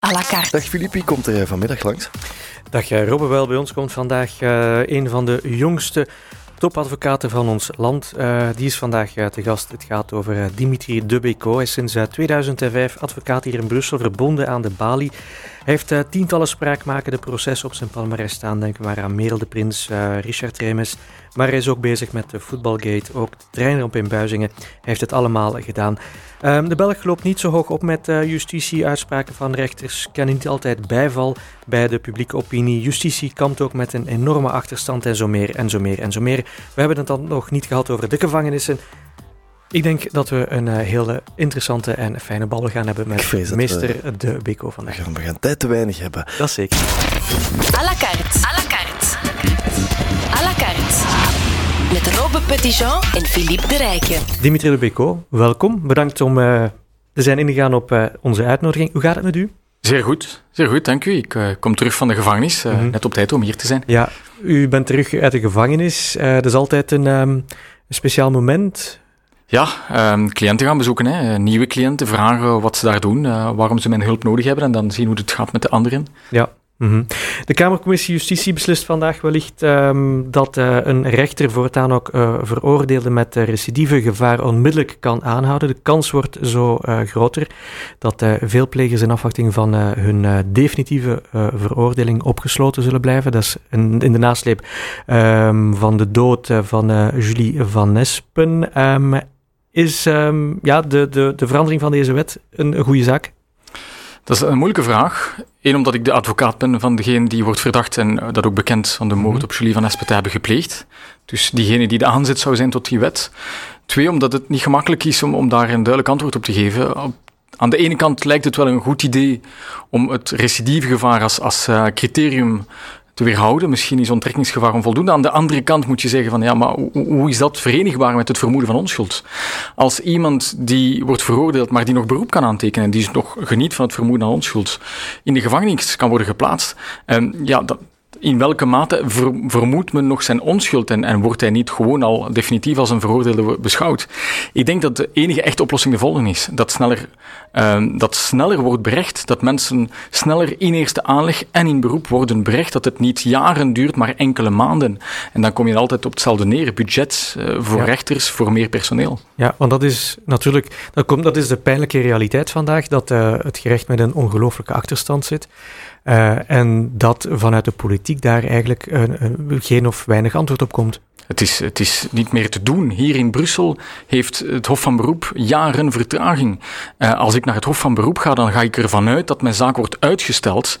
à la carte. Dag Filippi, komt er vanmiddag langs? Dag Robbe, wel bij ons komt vandaag uh, een van de jongste topadvocaten van ons land. Uh, die is vandaag uh, te gast. Het gaat over Dimitri Debeko. Hij is sinds 2005 advocaat hier in Brussel, verbonden aan de Bali. Hij heeft tientallen spraakmakende processen op zijn palmarès staan. Denken we maar aan Merel de Prins, Richard Remes, maar hij is ook bezig met de Footballgate, ook de treinramp in Buizingen. Hij heeft het allemaal gedaan. Um, de Belg loopt niet zo hoog op met uh, justitie. Uitspraken van rechters kennen niet altijd bijval bij de publieke opinie. Justitie kampt ook met een enorme achterstand en zo meer en zo meer en zo meer. We hebben het dan nog niet gehad over de gevangenissen. Ik denk dat we een uh, hele interessante en fijne bal gaan hebben met meester we, De Beko vandaag. We gaan, we gaan tijd te weinig hebben. Dat zeker. À la carte. À la carte. Met Robbe Petitjean en Philippe de Rijken. Dimitri de Beko, welkom. Bedankt om uh, te zijn ingegaan op uh, onze uitnodiging. Hoe gaat het met u? Zeer goed, zeer goed, dank u. Ik uh, kom terug van de gevangenis, mm -hmm. net op tijd om hier te zijn. Ja, u bent terug uit de gevangenis. dat is altijd een, um, een speciaal moment. Ja, um, cliënten gaan bezoeken, hè. nieuwe cliënten, vragen wat ze daar doen, waarom ze mijn hulp nodig hebben en dan zien hoe het gaat met de anderen. Ja, Mm De Kamercommissie Justitie beslist vandaag wellicht um, dat uh, een rechter voortaan ook uh, veroordeelde met uh, recidive gevaar onmiddellijk kan aanhouden. De kans wordt zo groter dat veel plegers in afwachting van hun definitieve veroordeling opgesloten zullen blijven. Dat is in, in de nasleep um, van de dood van Julie van Nespen. Um, is ja, de, de, de verandering van deze wet een goede zaak? Dat is een moeilijke vraag. Eén, omdat ik de advocaat ben van degene die wordt verdacht en dat ook bekend van de moord mhm. op Julie van Espet hebben gepleegd. Dus diegene die de aanzet zou zijn tot die wet. Twee, omdat het niet gemakkelijk is om, om daar een duidelijk antwoord op te geven. Aan de ene kant lijkt het wel een goed idee om het recidivegevaar als, als uh, criterium te weerhouden. Misschien is onttrekkingsgevaar onvoldoende. Aan de andere kant moet je zeggen van ja, maar hoe, is dat verenigbaar met het vermoeden van onschuld? Als iemand die wordt veroordeeld, maar die nog beroep kan aantekenen, die dus nog geniet van het vermoeden van onschuld, in de gevangenis kan worden geplaatst, en ja, dat, in welke mate vermoedt men nog zijn onschuld en, en, wordt hij niet gewoon al definitief als een veroordeelde beschouwd? Ik denk dat de enige echte oplossing de volgende is. Dat sneller, uh, dat sneller wordt berecht, dat mensen sneller in eerste aanleg en in beroep worden berecht, dat het niet jaren duurt, maar enkele maanden. En dan kom je altijd op hetzelfde neer. Budget uh, voor rechters, voor meer personeel. Ja, want dat is natuurlijk, dat, komt, dat is de pijnlijke realiteit vandaag, dat uh, het gerecht met een ongelooflijke achterstand zit. Uh, en dat vanuit de politiek daar eigenlijk uh, geen of weinig antwoord op komt. Het is, het is niet meer te doen. Hier in Brussel heeft het Hof van Beroep jaren vertraging. Uh, als ik naar het Hof van Beroep ga, dan ga ik ervan uit dat mijn zaak wordt uitgesteld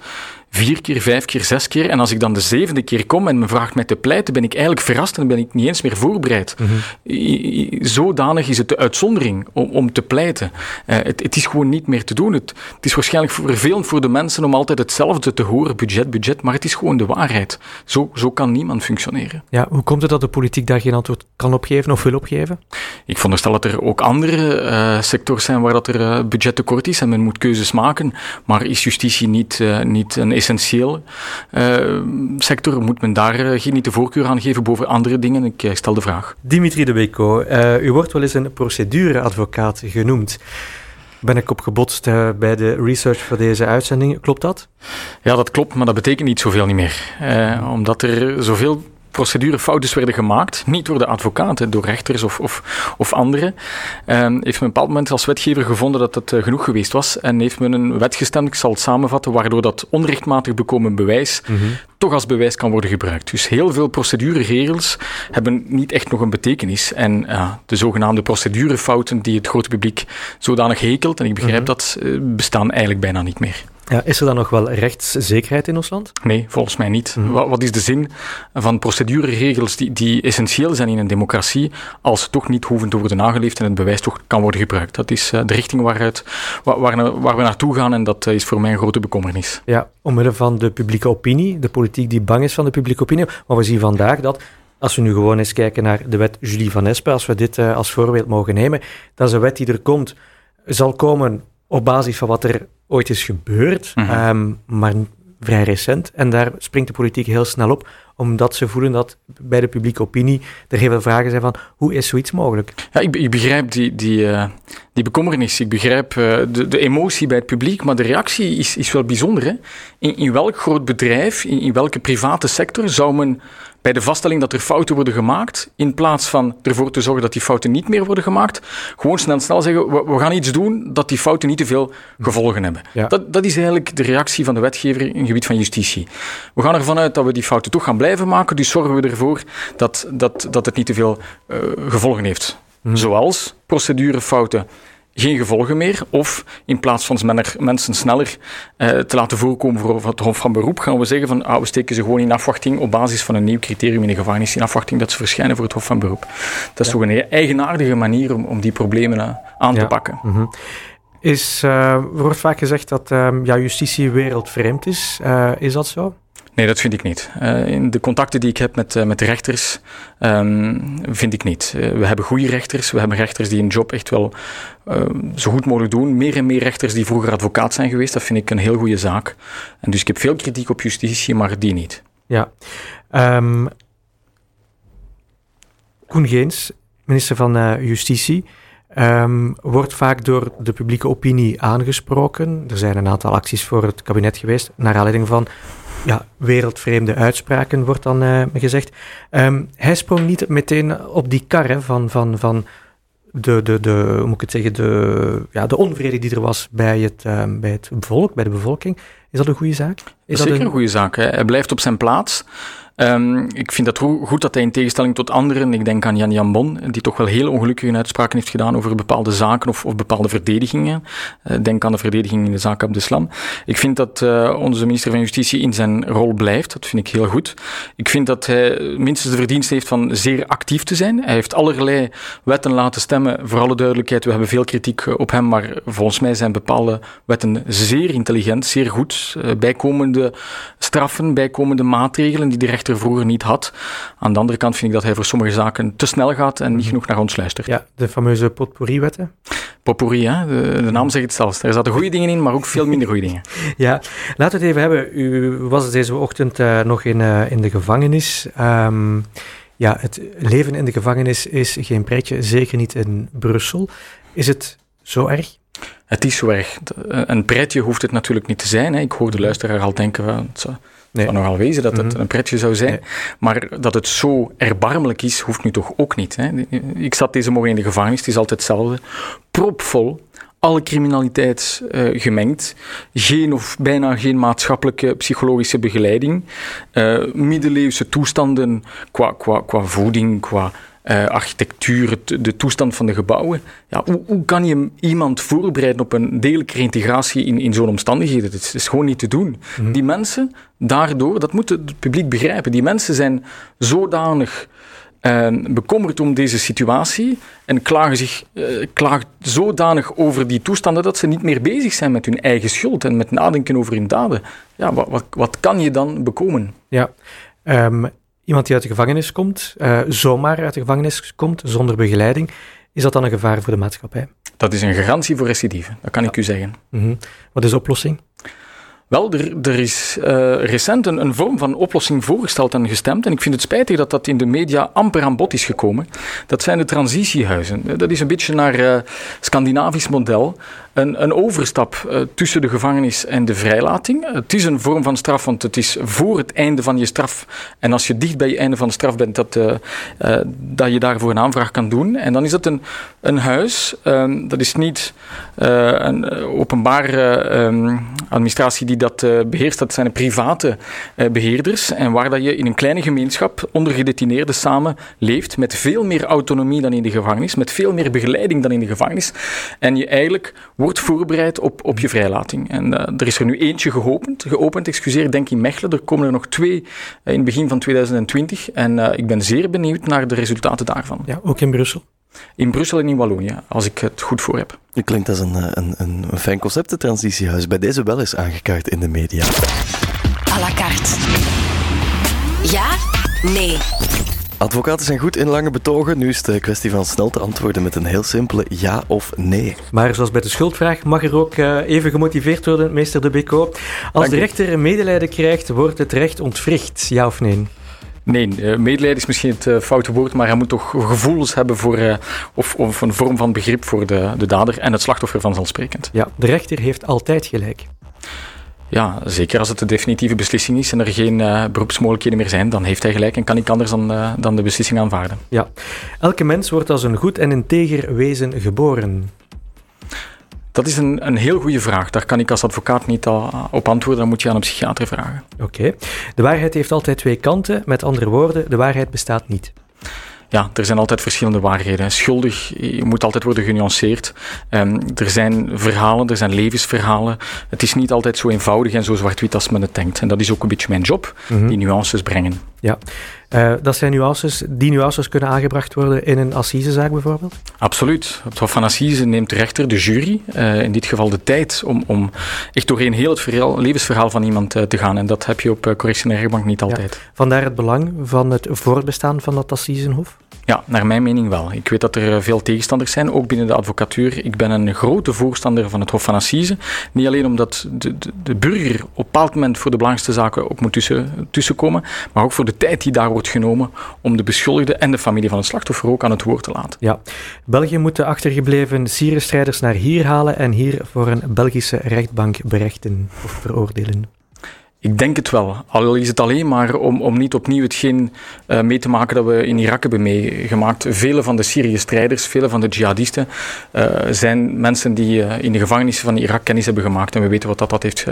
vier keer, vijf keer, zes keer. En als ik dan de zevende keer kom en me vraagt mij te pleiten, ben ik eigenlijk verrast en ben ik niet eens meer voorbereid. Mm Zodanig is het de uitzondering om, om te pleiten. Uh, het, het, is gewoon niet meer te doen. Het, het, is waarschijnlijk vervelend voor de mensen om altijd hetzelfde te horen, budget, budget, maar het is gewoon de waarheid. Zo, zo kan niemand functioneren. Ja, hoe komt het dat de politiek daar geen antwoord kan opgeven of wil opgeven? Ik veronderstel dat er ook andere uh, sectoren zijn waar dat er uh, budgettekort is en men moet keuzes maken, maar is justitie niet, niet een essentieel uh, sector. Moet men daar uh, niet de voorkeur aan geven boven andere dingen? Ik uh, stel de vraag. Dimitri de Beko, u wordt wel eens een procedureadvocaat genoemd. Ben ik op gebotst bij de research voor deze uitzending. Klopt dat? Ja, dat klopt, maar dat betekent niet zoveel niet meer. omdat er zoveel procedurefouten werden gemaakt, niet door de advocaten, door rechters of, of, of anderen, uh, heeft men op een bepaald moment als wetgever gevonden dat het uh, genoeg geweest was en heeft men een wet gestemd, ik zal het samenvatten, waardoor dat onrechtmatig bekomen bewijs mm -hmm. toch als bewijs kan worden gebruikt. Dus heel veel procedureregels hebben niet echt nog een betekenis en uh, de zogenaamde procedurefouten die het grote publiek zodanig hekelt, en ik begrijp mm -hmm. dat, eh, bestaan eigenlijk bijna niet meer. Ja, is er dan nog wel rechtszekerheid in ons land? Nee, volgens mij niet. Mm -hmm. wat, wat, is de zin van procedureregels die, die essentieel zijn in een democratie, als ze toch niet hoeven te worden nageleefd en het bewijs toch kan worden gebruikt? Dat is uh, de richting waaruit, waar, waar, waar, we naartoe gaan en dat uh, is voor mij een grote bekommernis. Ja, omwille van de publieke opinie, de politiek die bang is van de publieke opinie. Maar we zien vandaag dat als we nu gewoon eens kijken naar de wet Julie van Espen, als we dit uh, als voorbeeld mogen nemen, dat is een wet die er komt, zal komen op basis van wat er ooit is gebeurd, mm -hmm. um, maar vrij recent. En daar springt de politiek heel snel op omdat ze voelen dat bij de publieke opinie er heel veel vragen zijn van hoe is zoiets mogelijk? Ja, ik, ik begrijp die, die, uh, die bekommernis, ik begrijp uh, de, de emotie bij het publiek, maar de reactie is, is wel bijzonder. Hè? In, in welk groot bedrijf, in, in welke private sector zou men bij de vaststelling dat er fouten worden gemaakt, in plaats van ervoor te zorgen dat die fouten niet meer worden gemaakt, gewoon snel snel zeggen, we, we gaan iets doen dat die fouten niet te veel gevolgen hebben. Ja. Dat, dat is eigenlijk de reactie van de wetgever in het gebied van justitie. We gaan ervan uit dat we die fouten toch gaan blijven maken, dus zorgen we ervoor dat, dat, dat het niet te veel uh, gevolgen heeft. Mm. Zoals procedurefouten geen gevolgen meer. Of in plaats van mensen sneller eh, te laten voorkomen voor het Hof van Beroep, gaan we zeggen van ah, we steken ze gewoon in afwachting op basis van een nieuw criterium in de gevangenis, in afwachting dat ze verschijnen voor het Hof van Beroep. Dat is ja. toch een eigenaardige manier om, om die problemen uh, aan ja. te pakken. Mm -hmm. Is, uh, wordt vaak gezegd dat ja, justitie wereldvreemd is. is dat zo? Nee, dat vind ik niet. Uh, in de contacten die ik heb met, uh, met rechters, um, vind ik niet. Uh, we hebben goede rechters. We hebben rechters die hun job echt wel zo goed mogelijk doen. Meer en meer rechters die vroeger advocaat zijn geweest, dat vind ik een heel goede zaak. En dus ik heb veel kritiek op justitie, maar die niet. Ja. Um, Koen Geens, minister van Justitie. Um, wordt vaak door de publieke opinie aangesproken. Er zijn een aantal acties voor het kabinet geweest, naar aanleiding van ja, wereldvreemde uitspraken, wordt dan uh, gezegd. Um, hij sprong niet meteen op die kar hè, van, van, van de, de, de, hoe moet ik het zeggen, de, ja, de onvrede die er was bij het, um, bij het volk, bij de bevolking. Is dat een goede zaak? Is dat zeker een, een goede zaak. Hè? Hij blijft op zijn plaats. Um, ik vind het goed dat hij in tegenstelling tot anderen, ik denk aan Jan Jan Bon, die toch wel heel ongelukkige uitspraken heeft gedaan over bepaalde zaken of, of bepaalde verdedigingen. Uh, denk aan de verdediging in de zaak Abdeslam. Ik vind dat uh, onze minister van Justitie in zijn rol blijft. Dat vind ik heel goed. Ik vind dat hij minstens de verdienste heeft van zeer actief te zijn. Hij heeft allerlei wetten laten stemmen. Voor alle duidelijkheid, we hebben veel kritiek eh, op hem, maar volgens mij zijn bepaalde wetten zeer intelligent, zeer goed. Bijkomende straffen, bijkomende maatregelen die de rechter vroeger niet had. Aan de andere kant vind ik dat hij voor sommige zaken te snel gaat en niet mhm. genoeg naar ons luistert. Ja, de fameuze potpourri-wetten. Potpourri, hè? De, de, naam zegt het zelfs. Er zaten goede dingen in, maar ook veel minder goede dingen. ja, laten we het even hebben. U was deze ochtend uh, nog in, uh, in de gevangenis. Um, ja, het leven in de gevangenis is geen pretje, zeker niet in Brussel. Is het zo erg? Het is zo erg. Een pretje hoeft het natuurlijk niet te zijn. Hè. Ik hoor de luisteraar al denken, van, Nee. Het zou nogal wezen dat het mhm. een pretje zou zijn. Maar dat het zo erbarmelijk is, hoeft nu toch ook niet. Hè? Ik zat deze morgen in de gevangenis, het is altijd hetzelfde. Propvol, alle criminaliteit uh, gemengd. Geen of bijna geen maatschappelijke psychologische begeleiding. Uh, middeleeuwse toestanden qua, qua, qua voeding, qua uh, architectuur, de toestand van de gebouwen. Ja, hoe, hoe kan je iemand voorbereiden op een degelijke reintegratie in, in zo'n omstandigheden? Het is, is, gewoon niet te doen. Mhm. Die mensen, daardoor, dat moet het publiek begrijpen, die mensen zijn zodanig uh, bekommerd om deze situatie en klagen zich uh, klagen zodanig over die toestanden dat ze niet meer bezig zijn met hun eigen schuld en met nadenken over hun daden. Ja, wat, wat, wat kan je dan bekomen? Ja, um, iemand die uit de gevangenis komt, uh, zomaar uit de gevangenis komt, zonder begeleiding, is dat dan een gevaar voor de maatschappij? Dat is een garantie voor recidive, dat kan ja. ik u zeggen. Mm -hmm. Wat is de oplossing? Wel, er, er is uh, recent een, een, vorm van oplossing voorgesteld en gestemd. En ik vind het spijtig dat dat in de media amper aan bod is gekomen. Dat zijn de transitiehuizen. Dat is een beetje naar uh, Scandinavisch model. Een, een overstap uh, tussen de gevangenis en de vrijlating. Het is een vorm van straf, want het is voor het einde van je straf. En als je dicht bij je einde van de straf bent, dat, dat je daarvoor een aanvraag kan doen. En dan is dat een, een huis. Ehm, dat is niet een openbare um, administratie die dat beheerst, dat zijn private uh, beheerders. En waar dat je in een kleine gemeenschap onder gedetineerden samen leeft, met veel meer autonomie dan in de gevangenis, met veel meer begeleiding dan in de gevangenis. En je eigenlijk voorbereid op, op je vrijlating. En uh, er is er nu eentje geopend, geopend excuseer, denk in Mechelen. Er komen er nog twee in het begin van 2020. En ik ben zeer benieuwd naar de resultaten daarvan. Ja, ook in Brussel. In Brussel en in Wallonië, als ik het goed voor heb. Het klinkt als een, eh, een, een, een fijn concept, het transitiehuis. Bij deze wel eens aangekaart in de media. À la carte. Ja? Nee. Advocaten zijn goed in lange betogen. Nu is het een kwestie van snel te antwoorden met een heel simpele ja of nee. Maar zoals bij de schuldvraag mag er ook uh, even gemotiveerd worden, meester De Beco. Als Dank de rechter medelijden krijgt, wordt het recht ontwricht. Ja of nee? Nee, uh, medelijden is misschien het uh, foute woord, maar hij moet toch gevoelens hebben voor, of, of, een vorm van begrip voor de, de dader en het slachtoffer vanzelfsprekend. Ja, de rechter heeft altijd gelijk. Ja, zeker als het de definitieve beslissing is en er geen uh, beroepsmogelijkheden meer zijn, dan heeft hij gelijk en kan ik anders dan, uh, dan de beslissing aanvaarden. Ja, elke mens wordt als een goed en integer wezen geboren. Dat is een, een heel goede vraag. Daar kan ik als advocaat niet op antwoorden. Dan moet je aan een psychiater vragen. Oké. De waarheid heeft altijd twee kanten. Met andere woorden, de waarheid bestaat niet ja, er zijn altijd verschillende waarheden. Schuldig moet altijd worden genuanceerd. Um, er zijn verhalen, er zijn levensverhalen. Het is niet altijd zo eenvoudig en zo zwart-wit als men het denkt. En dat is ook een beetje mijn job, mm -hmm. die nuances brengen. Ja, uh, dat zijn nuances. Die nuances kunnen aangebracht worden in een assisezaak bijvoorbeeld? Absoluut. Het Hof van Assise neemt de rechter, de jury, uh, in dit geval de tijd om, om echt doorheen heel het verhaal, levensverhaal van iemand uh, te gaan. En dat heb je op correctionaire rechtbank niet altijd. Ja. Vandaar het belang van het voortbestaan van dat assisenhof? Ja, naar mijn mening wel. Ik weet dat er veel tegenstanders zijn, ook binnen de advocatuur. Ik ben een grote voorstander van het Hof van Assise. Niet alleen omdat de, de, burger op een bepaald moment voor de belangrijkste zaken ook moet tussen, tussenkomen, maar ook voor de tijd die daar wordt genomen om de beschuldigde en de familie van het slachtoffer ook aan het woord te laten. Ja, België moet de achtergebleven Syrië-strijders naar hier halen en hier voor een Belgische rechtbank berechten of veroordelen. Ik denk het wel. Al is het alleen maar om, om niet opnieuw hetgeen uh, mee te maken dat we in Irak hebben meegemaakt. Vele van de Syrië-strijders, vele van de jihadisten uh, zijn mensen die uh, in de gevangenissen van Irak kennis hebben gemaakt. En we weten wat dat, dat heeft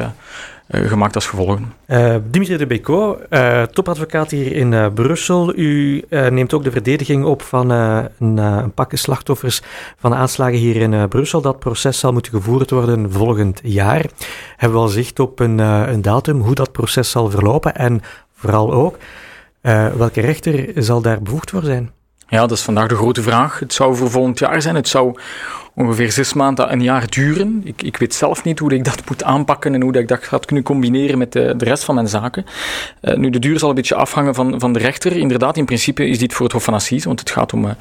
gemaakt als gevolgen. Uh, Dimitri de Beko, uh, topadvocaat hier in Brussel. U neemt ook de verdediging op van een, een pakken slachtoffers van aanslagen hier in Brussel. Dat proces zal moeten gevoerd worden volgend jaar. Hebben we al zicht op een, een datum hoe dat proces zal verlopen en vooral ook welke rechter zal daar bevoegd voor zijn? Ja, dat is vandaag de grote vraag. Het zou voor volgend jaar zijn. Het zou ongeveer zes maanden, een jaar duren. Ik, ik weet zelf niet hoe ik dat moet aanpakken en hoe ik dat ga kunnen combineren met de, de rest van mijn zaken. Uh, nu, de duur zal een beetje afhangen van, van de rechter. Inderdaad, in principe is dit voor het Hof van Assise, want het gaat om uh,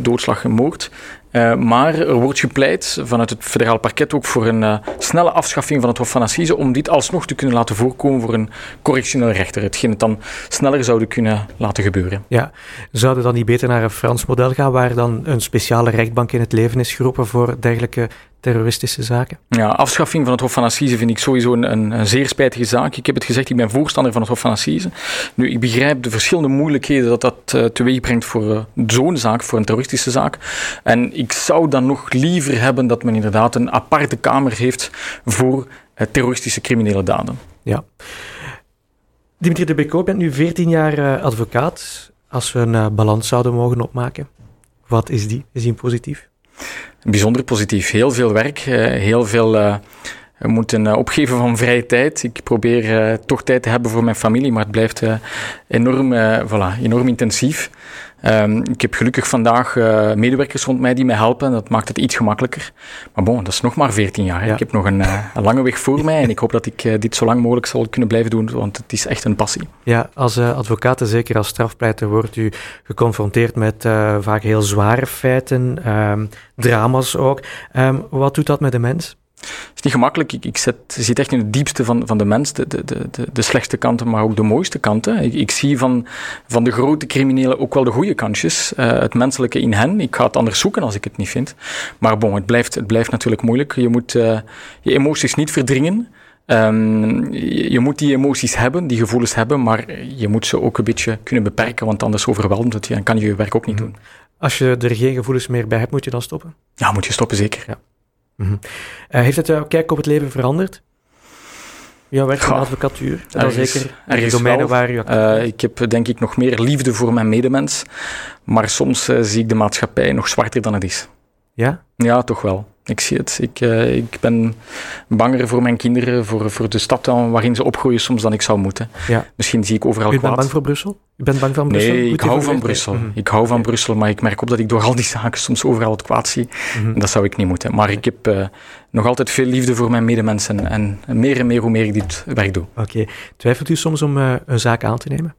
doodslag en moord. Uh, maar er wordt gepleit vanuit het federaal parket ook voor een uh, snelle afschaffing van het Hof van Assise om dit alsnog te kunnen laten voorkomen voor een correctioneel rechter. Hetgeen het dan sneller zouden kunnen laten gebeuren. Ja, zouden dan niet beter naar een Frans model gaan waar dan een speciale rechtbank in het leven is geroepen voor dergelijke terroristische zaken? Ja, afschaffing van het Hof van Assise vind ik sowieso een, een, een, zeer spijtige zaak. Ik heb het gezegd, ik ben voorstander van het Hof van Assise. Nu, ik begrijp de verschillende moeilijkheden dat dat uh, teweeg brengt voor uh, zo'n zaak, voor een terroristische zaak. En ik zou dan nog liever hebben dat men inderdaad een aparte kamer heeft voor uh, terroristische criminele daden. Ja. Dimitri de Beko, bent nu 14 jaar advocaat. Als we een balans zouden mogen opmaken, wat is die? Is die positief? Bijzonder positief. Heel veel werk, eh, heel veel uh, moeten eh, opgeven van vrije tijd. Ik probeer toch tijd te hebben voor mijn familie, maar het blijft enorm, voilà, enorm intensief. Um, ik heb gelukkig vandaag uh, medewerkers rond mij die mij helpen. Dat maakt het iets gemakkelijker. Maar bon, dat is nog maar 14 jaar. Ja. Ik heb nog een, uh, een, lange weg voor mij en ik hoop dat ik uh, dit zo lang mogelijk zal kunnen blijven doen, want het is echt een passie. Ja, als advocaat en zeker als strafpleiter wordt u geconfronteerd met vaak heel zware feiten, um, drama's ook. Um, wat doet dat met de mens? Het is niet gemakkelijk. Ik, ik zit, zit, echt in het diepste van, van de mens, de, de, de, de slechtste kanten, maar ook de mooiste kanten. Ik, ik, zie van, van de grote criminelen ook wel de goede kantjes, uh, het menselijke in hen. Ik ga het anders zoeken als ik het niet vind. Maar bon, het blijft, het blijft natuurlijk moeilijk. Je moet uh, je emoties niet verdringen. Um, je, je, moet die emoties hebben, die gevoelens hebben, maar je moet ze ook een beetje kunnen beperken, want anders overweldigt het je en kan je je werk ook niet mhm. doen. Als je er geen gevoelens meer bij hebt, moet je dan stoppen? Ja, moet je stoppen, zeker. Ja. Mm -hmm. uh, heeft het jouw kijk op het leven veranderd? Jouw werk in de advocatuur? Dat zeker ergens domeinen waar je uh, Ik heb denk ik nog meer liefde voor mijn medemens, maar soms uh, zie ik de maatschappij nog zwarter dan het is. Ja? Ja, toch wel. Ik zie het. Ik, uh, ik ben banger voor mijn kinderen, voor, voor de stad waarin ze opgroeien soms dan ik zou moeten. Ja. Misschien zie ik overal U kwaad. bent bang voor Brussel? U bent bang van Brussel? Nee, ik hou van Brussel. Mm -hmm. Ik hou van Brussel, maar ik merk op dat ik door al die zaken soms overal het kwaad zie. Mm -hmm. Dat zou ik niet moeten. Maar ik heb uh, nog altijd veel liefde voor mijn medemensen en meer en meer hoe meer ik dit werk doe. Oké. Okay. Twijfelt u soms om uh, een zaak aan te nemen?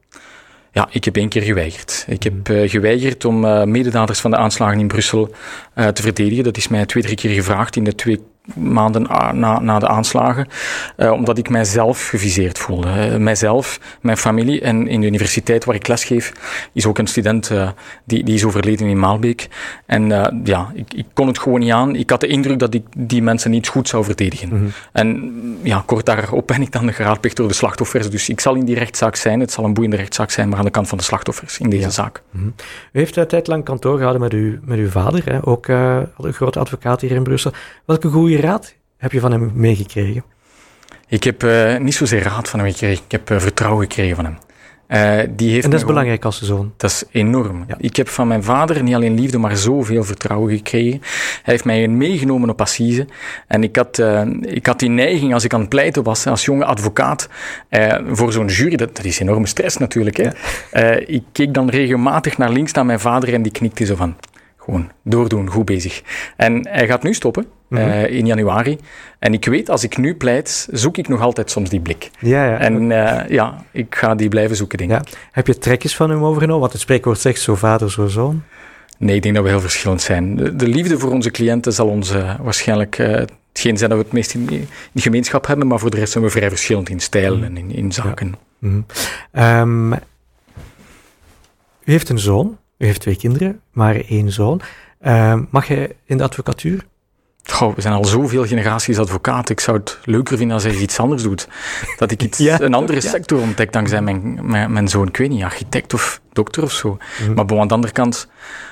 Ja, ik heb één keer geweigerd. Ik heb uh, geweigerd om uh, mededaders van de aanslagen in Brussel uh, te verdedigen. Dat is mij twee, drie keer gevraagd in de twee maanden na, na de aanslagen, uh, omdat ik mijzelf geviseerd voelde. Uh, mijzelf, mijn familie en in de universiteit waar ik lesgeef is ook een student uh, die, die is overleden in Maalbeek. En ja, ik, ik, kon het gewoon niet aan. Ik had de indruk dat ik die mensen niet goed zou verdedigen. Mm -hmm. En ja, kort daarop ben ik dan geraadpleegd door de slachtoffers. Dus ik zal in die rechtszaak zijn. Het zal een boeiende rechtszaak zijn, maar aan de kant van de slachtoffers in deze ja. zaak. Mm -hmm. U heeft een tijd lang kantoor gehouden met, u, met uw vader, hè? ook een grote advocaat hier in Brussel. Welke goede raad heb je van hem meegekregen? Ik heb uh, niet zozeer raad van hem gekregen, ik heb uh, vertrouwen gekregen van hem. Uh, die heeft en dat is belangrijk als zoon. Dat is enorm. Ja. Ik heb van mijn vader niet alleen liefde, maar zoveel vertrouwen gekregen. Hij heeft mij meegenomen op assise. En ik had, uh, ik had die neiging, als ik aan het pleiten was, als jonge advocaat, uh, voor zo'n jury, dat, dat, is enorme stress natuurlijk. Hè. Ja. ik keek dan regelmatig naar links naar mijn vader en die knikte zo van, gewoon doordoen, goed bezig. En hij gaat nu stoppen, mm -hmm. uh, in januari. En ik weet, als ik nu pleit, zoek ik nog altijd soms die blik. Ja, ja. En uh, ja, ik ga die blijven zoeken, denk ja. ik. Heb je trekjes van hem overgenomen? Want het spreekwoord zegt zo vader, zo zoon. Nee, ik denk dat we heel verschillend zijn. De, de liefde voor onze cliënten zal ons uh, waarschijnlijk hetgeen zijn dat we het meest in, in de gemeenschap hebben, maar voor de rest zijn we vrij verschillend in stijl mm. en in, in zaken. Ja. Mm. Um, u heeft een zoon. U heeft twee kinderen, maar één zoon. Uh, mag je in de advocatuur? Goh, we zijn al zoveel generaties advocaat. Ik zou het leuker vinden als hij iets anders doet. Dat ik iets, ja. een andere sector ontdek dankzij mijn, mijn, mijn, zoon. Ik weet niet, architect of dokter of zo. Mm. Maar bon, aan de andere kant,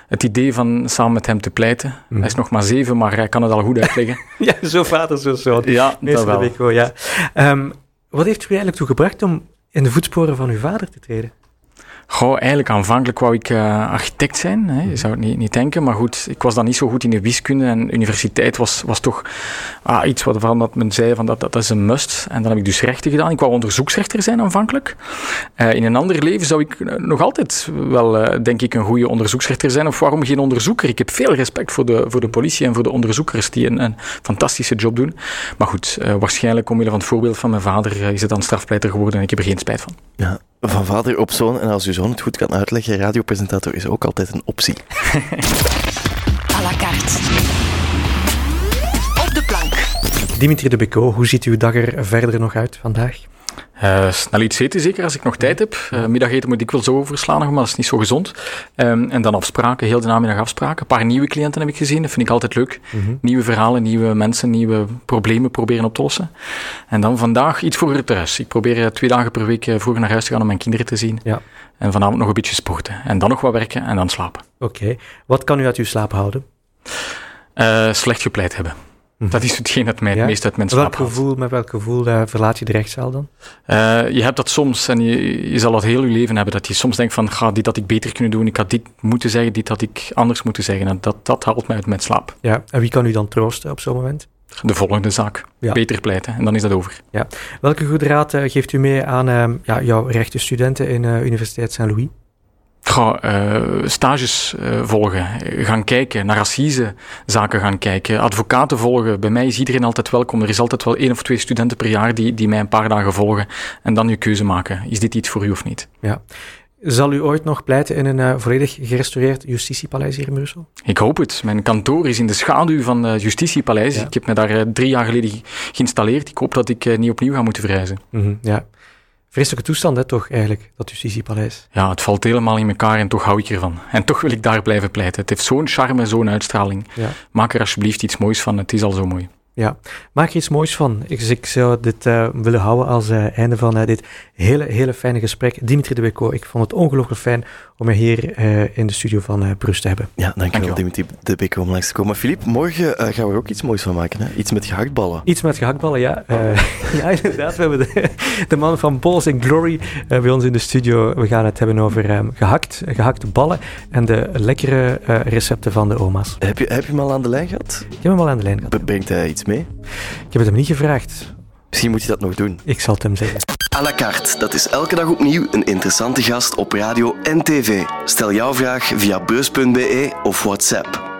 het idee van samen met hem te pleiten. Mm. Hij is nog maar zeven, maar hij kan het al goed uitleggen. ja, zo vader, zo zoon. Ja, dat wel. Ik wel ja. Um, wat heeft u eigenlijk toe gebracht om in de voetsporen van uw vader te treden? Goh, eigenlijk aanvankelijk wou ik uh, architect zijn. Hè. Je zou het niet, niet denken, maar goed, ik was dan niet zo goed in de wiskunde en universiteit was, was toch ah, iets waarvan dat men zei van dat, dat, is een must. En dan heb ik dus rechten gedaan. Ik wou onderzoeksrechter zijn aanvankelijk. Uh, in een ander leven zou ik nog altijd wel, denk ik, een goede onderzoeksrechter zijn. Of waarom geen onderzoeker? Ik heb veel respect voor de, voor de politie en voor de onderzoekers die een, een fantastische job doen. Maar goed, waarschijnlijk omwille van het voorbeeld van mijn vader is het dan strafpleiter geworden en ik heb er geen spijt van. Ja, van vader op zoon. En als uw zoon het goed kan uitleggen, radiopresentator is ook altijd een optie. à la carte. Op de plank. Dimitri de Beco, hoe ziet uw dag er verder nog uit vandaag? Uh, snel iets eten zeker, als ik nog tijd heb. Uh, middageten moet ik wel zo overslaan, maar dat is niet zo gezond. Um, en dan afspraken, heel de namiddag afspraken. Een paar nieuwe cliënten heb ik gezien, dat vind ik altijd leuk. Mm -hmm. Nieuwe verhalen, nieuwe mensen, nieuwe problemen proberen op te lossen. En dan vandaag iets vroeger thuis. Ik probeer twee dagen per week vroeger naar huis te gaan om mijn kinderen te zien. Ja. En vanavond nog een beetje sporten. En dan nog wat werken en dan slapen. Oké. Okay. Wat kan u uit uw slaap houden? Uh, slecht gepleit hebben. Mhm. Dat is hetgeen dat mij het ja? meest uit mijn slaap welk gevoel, Met welk gevoel uh, verlaat je de rechtszaal dan? Uh, je hebt dat soms, en je, je zal dat heel je leven hebben, dat je soms denkt van, ga dit had ik beter kunnen doen, ik had dit moeten zeggen, dit had ik anders moeten zeggen. En dat, dat haalt mij uit mijn slaap. Ja, en wie kan u dan troosten op zo'n moment? De volgende zaak. Ja. Beter pleiten, en dan is dat over. Ja. Welke goede raad uh, geeft u mee aan ja, jouw rechtenstudenten in Universiteit Saint-Louis? Uh, stages uh, volgen, gaan kijken, naar zaken gaan kijken, advocaten volgen. Bij mij is iedereen altijd welkom. Er is altijd wel één of twee studenten per jaar die, die mij een paar dagen volgen en dan je keuze maken. Is dit iets voor u of niet? Ja. Zal u ooit nog pleiten in een uh, volledig gerestaureerd justitiepaleis hier in Brussel? Ik hoop het. Mijn kantoor is in de schaduw van het justitiepaleis. Ja. Ik heb me daar drie jaar geleden geïnstalleerd. Ik hoop dat ik niet opnieuw ga moeten verhuizen. Mm -hmm, ja. Vreselijke toestand, hè, toch, eigenlijk, dat justitiepaleis. Ja, het valt helemaal in elkaar en toch hou ik ervan. En toch wil ik daar blijven pleiten. Het heeft zo'n charme, zo'n uitstraling. Ja. Maak er alsjeblieft iets moois van, het is al zo mooi. Ja, maak er iets moois van. Ik, ik zou dit uh, willen houden als uh, einde van uh, dit hele, hele fijne gesprek. Dimitri de Beco, ik vond het ongelooflijk fijn om je hier in de studio van Brust te hebben. Ja, dankjewel, dankjewel. Dimitri de Beco om langs te komen. Filip, morgen gaan we er ook iets moois van maken. Hè? Iets met gehaktballen. Iets met gehaktballen, ja. ja, inderdaad. We hebben de, de man van Balls and Glory bij ons in de studio. We gaan het hebben over um, gehakt, gehakte ballen en de lekkere recepten van de oma's. Heb je, heb je hem al aan de lijn gehad? Ik heb hem al aan de lijn gehad. Brengt hij iets mee? Ik heb het hem niet gevraagd. Misschien moet je dat nog doen. Ik zal het hem zeggen. À la carte, dat is elke dag opnieuw een interessante gast op radio en tv. Stel jouw vraag via beurs.be of WhatsApp